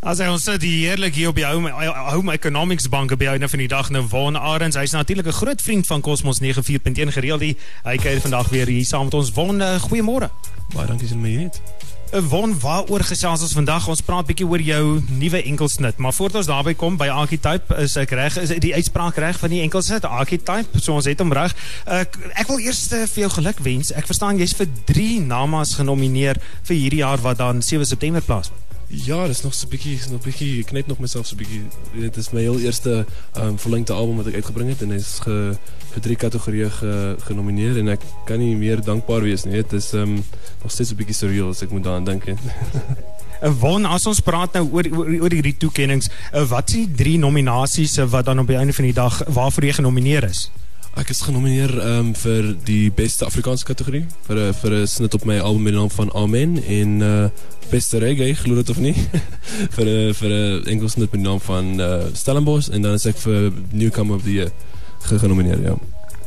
As hy ons sit heerlik hier op die Home, Home Economics Bank by ouene van die dag nou Von Arends. Hy's natuurlik 'n groot vriend van Cosmos 94.1 gereeld. Die, hy kuier vandag weer hier saam met ons. Von, uh, goeiemôre. Baie dankie vir my het. Uh, Von, waaroor gesels ons vandag? Ons praat bietjie oor jou nuwe enkelsnit. Maar voordat ons daarby kom by Archetype, is ek reg, is die uitspraak reg van die enkelsnit Archetype? So ons het hom reg. Uh, ek wil eers uh, vir jou geluk wens. Ek verstaan jy's vir 3 namas genomineer vir hierdie jaar wat dan 7 September plaasvind. Ja, dat is nog zo'n beetje, nog beetje, ik knijp nog mezelf zo'n beetje. Het is mijn heel eerste um, verlengde album wat ik uitgebracht heb en het is ge, voor drie categorieën ge, genomineerd en ik kan niet meer dankbaar wees nie. Het is um, nog steeds een beetje surreal als ik moet daaraan denken. Won, as ons praat nou oor oor, oor die toekennings, uh, wat is die drie nominasies uh, wat dan op die einde van die dag waarvoor jy genomineer is? Ek is genomineer um, vir die beste Afrikaanse kategorie vir vir 'n snit op my album met die naam van Amen en uh, beste reggae, glo dit of nie, vir vir 'n Engels snit met die naam van uh, Stellenbosch en dan is ek vir Newcomer of the Year genomineer, ja.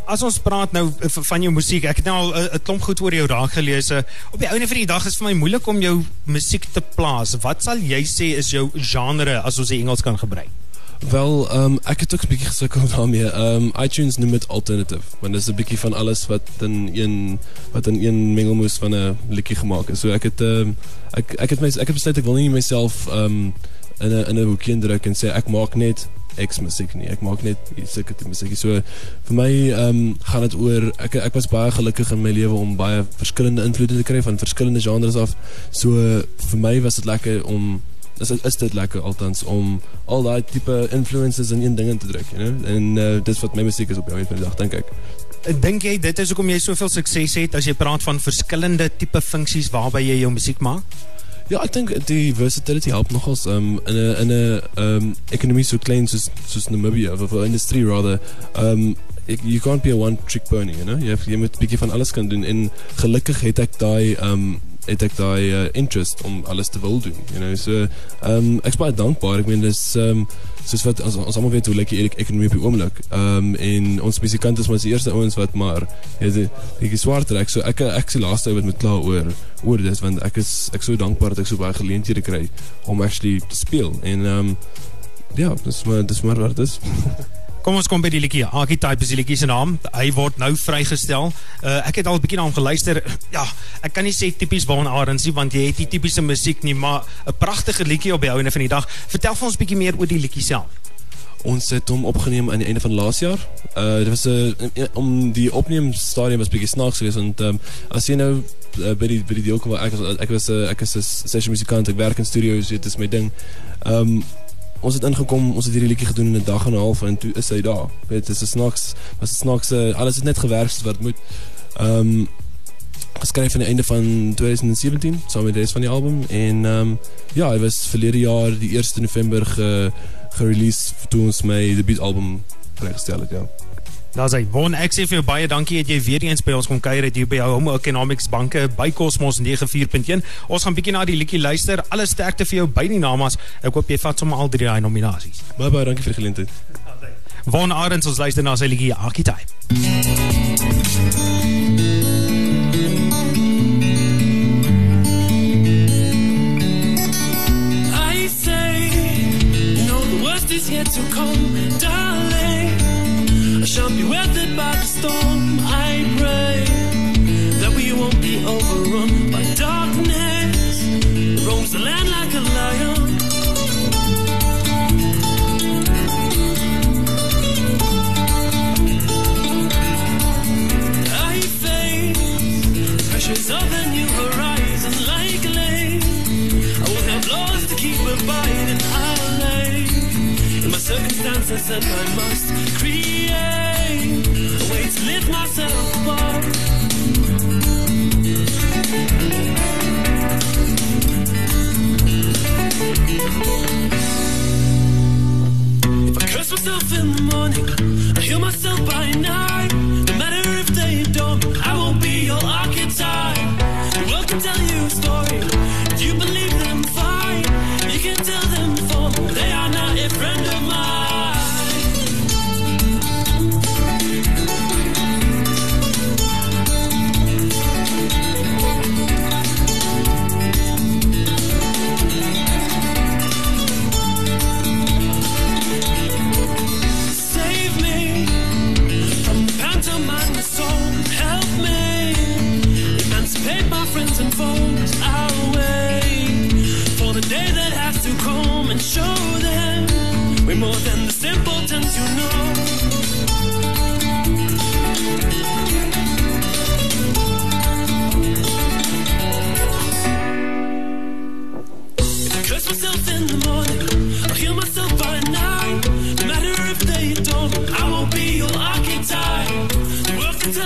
As ons praat nou van jou musiek, ek het nou al 'n klomp goed oor jou raak gelees. Op die einde van die dag is vir my moeilik om jou musiek te plaas. Wat sal jy sê is jou genre as ons die Engels kan gebruik? Wel, um, ek het ook 'n bietjie gesukkel daarmee. Um iTunes noem dit alternative, want dit is 'n bietjie van alles wat in een wat in een mengelmoes van 'n liedjie gemaak is. So ek het um, ek ek het my ek het besluit ek wil nie myself um in 'n in 'n hoekie indruk en sê ek maak net X musiek nie. Ek maak net sulke tipe musiek. So vir my um gaan dit oor ek ek was baie gelukkig in my lewe om baie verskillende invloede te kry van verskillende genres af. So vir my was dit lekker om is is dit lekker althans om al daai tipe influences in een ding in te druk, you know? En uh, dis wat my musiek is op die van die dag, dink ek. Dink jy dit is hoekom jy soveel sukses het as jy praat van verskillende tipe funksies waarby jy jou musiek maak? Ja, ek dink die versatility help nogals um, in 'n in 'n um, ekonomie so klein soos soos Namibia of 'n industrie rather. Um, you can't be a one trick pony, you know? Jy jy moet 'n bietjie van alles kan doen en gelukkig het ek daai um het ek daai uh, interest om alles te wil doen you know? So ehm um, ek is baie dankbaar. Ek meen dis ehm um, soos wat ons ons almal weet hoe lekker ek ekonomie op die oomblik. Ehm um, en ons musikant is maar die eerste ouens wat maar het die swaar trek. So ek ek die laaste ou wat moet kla oor oor dit want ek is ek so dankbaar dat ek so baie geleenthede kry om actually te speel. En ehm um, ja dis maar dis maar wat dit is Kom ons kom by die liedjie. Archetype is die liedjie se naam. Hy word nou vrygestel. Uh, ek het al 'n bietjie na hom geluister. Ja, ek kan nie sê tipies Von Arends nie want jy het nie tipiese musiek nie, maar 'n pragtige liedjie op die ouene van die dag. Vertel vir ons bietjie meer oor die liedjie self. Ons het hom opgeneem aan die einde van laas jaar. Uh dit was 'n uh, om die opneemstadium was bietjie snaaks geweest want um, as jy nou uh, by die by die deel kom ek was ek was uh, ek is 'n session musikant, ek werk in studios, dit is my ding. Um ons het ingekom, ons het hierdie liedjie gedoen in 'n dag en 'n half en toe is hy daar. Dit is snaaks, was dit snaaks, uh, alles het net gewerk wat moet. Ehm um, geskryf aan die einde van 2017 saam met die res van die album en ehm um, ja, hy was verlede jaar die 1 November ge gerelease toe ons my debuutalbum vrygestel het, ja. Daar sê Von ek sê vir jou baie dankie dat jy weer eens by ons kom kuier het hier by Home Economics Banke by Cosmos 94.1. Ons gaan bietjie na die liedjie luister. Alle sterkte vir jou by die namas. Ek hoop jy vat sommer al drie daai nominasies. Baie baie dankie vir die geleentheid. Von Arends ons luister na sy liedjie Archetype. By the storm. I pray that we won't be overrun by darkness. Roams the land like a lion. I face pressures of a new horizon likely. I will have laws to keep abiding. I'll lay in my circumstances and I must create myself apart. If I curse myself in the morning,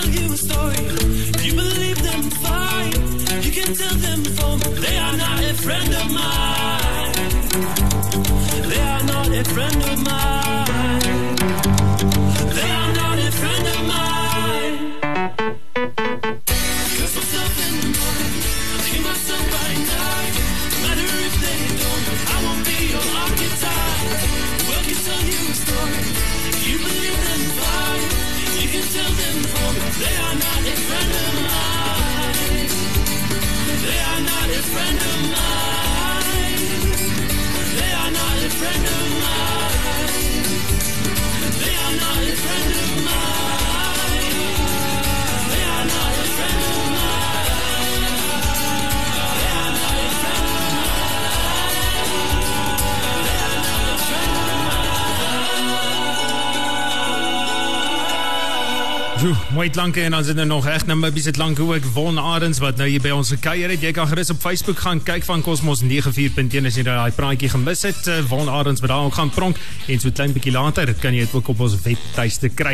tell you a story. You believe them, fine. You can tell them. They are not a friend of mine. They are not a friend of mine. Friend of mine. They are not a friend of mine. Jo, mooi klanke en dan sit er nog reg nou my bietjie lank ook Won Arends wat nou hier by ons gekuier het. Jy kan gerus op Facebook gaan kyk van Cosmos 94.1 as jy daai praatjie gemis het. Eh, Won Arends wat daar ook gaan pronk en so klein bietjie later kan jy dit ook op ons webtuiste kry.